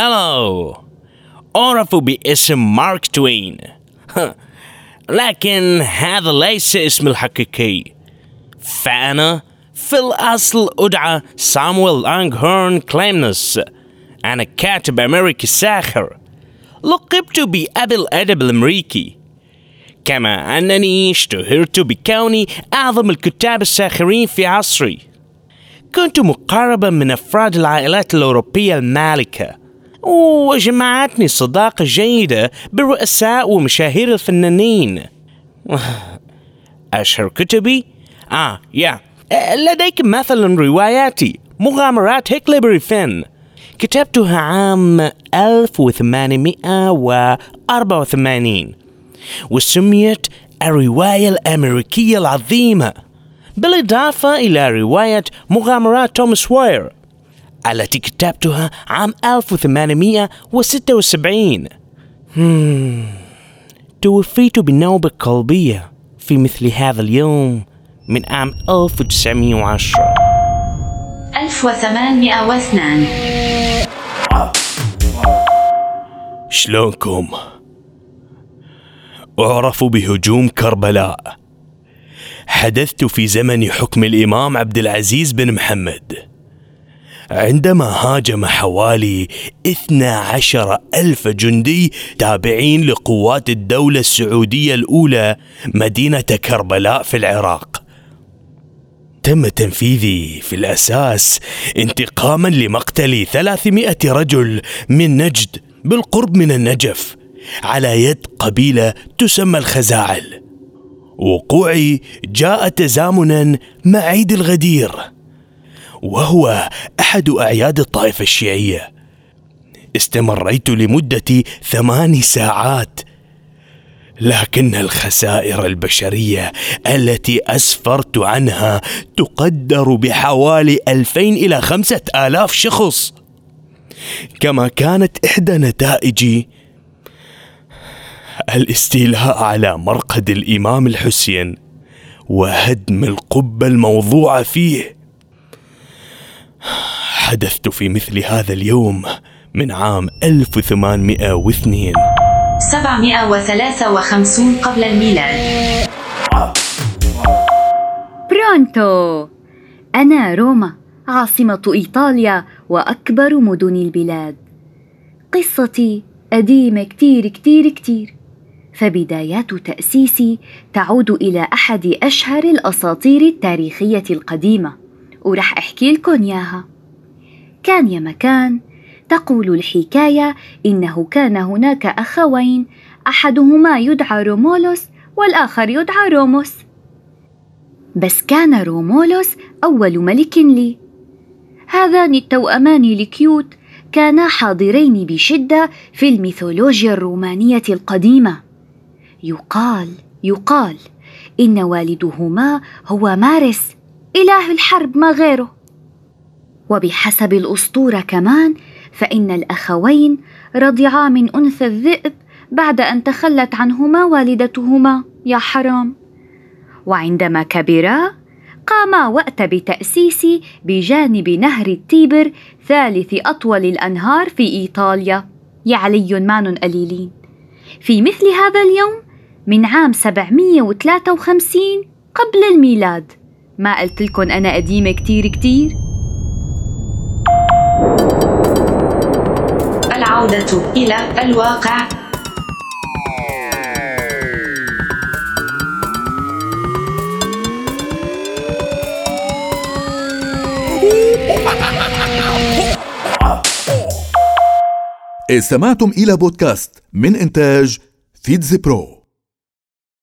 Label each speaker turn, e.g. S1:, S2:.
S1: هلو أعرف باسم مارك توين لكن هذا ليس اسمي الحقيقي فأنا في الأصل أدعى سامويل لانغهورن كليمنس أنا كاتب أمريكي ساخر لقبت بأبي الأدب الأمريكي كما أنني اشتهرت بكوني أعظم الكتاب الساخرين في عصري كنت مقربا من أفراد العائلات الأوروبية المالكة وجمعتني صداقة جيدة برؤساء ومشاهير الفنانين. أشهر كتبي؟ آه يا. لديك مثلا رواياتي مغامرات هيكليبري فين كتبتها عام 1884 وسميت الرواية الأمريكية العظيمة بالإضافة إلى رواية مغامرات توم سوير. التي كتبتها عام 1876 هم. توفيت بنوبة قلبية في مثل هذا اليوم من عام 1910
S2: 1802
S1: شلونكم؟ أعرف بهجوم كربلاء. حدثت في زمن حكم الإمام عبد العزيز بن محمد. عندما هاجم حوالي 12 ألف جندي تابعين لقوات الدولة السعودية الأولى مدينة كربلاء في العراق. تم تنفيذي في الأساس انتقاما لمقتل 300 رجل من نجد بالقرب من النجف على يد قبيلة تسمى الخزاعل. وقوعي جاء تزامنا مع عيد الغدير. وهو أحد أعياد الطائفه الشيعيه استمريت لمدة ثمان ساعات. لكن الخسائر البشرية التي أسفرت عنها تقدر بحوالي ألفين إلى خمسة آلاف شخص. كما كانت إحدى نتائجي الاستيلاء على مرقد الإمام الحسين وهدم القبة الموضوعة فيه. حدثت في مثل هذا اليوم من عام 1802
S2: 753 قبل الميلاد.
S3: برونتو. أنا روما عاصمة إيطاليا وأكبر مدن البلاد. قصتي قديمة كتير كتير كتير. فبدايات تأسيسي تعود إلى أحد أشهر الأساطير التاريخية القديمة. ورح أحكي لكم إياها. كان يا مكان. تقول الحكاية إنه كان هناك أخوين أحدهما يدعى رومولوس والآخر يدعى روموس. بس كان رومولوس أول ملك لي. هذان التوأمان ال cute كانا حاضرين بشدة في الميثولوجيا الرومانية القديمة. يقال يقال إن والدهما هو مارس إله الحرب ما غيره. وبحسب الأسطورة كمان فإن الأخوين رضعا من أنثى الذئب بعد أن تخلت عنهما والدتهما. يا حرام. وعندما كبرا قاما وقت بتأسيس بجانب نهر التيبر ثالث أطول الأنهار في إيطاليا. يا علي مان قليلين في مثل هذا اليوم من عام 753 قبل الميلاد. ما قلت لكم أنا قديمة كتير كتير؟
S2: العودة إلى الواقع.
S4: استمعتم إلى بودكاست من إنتاج فيتز برو.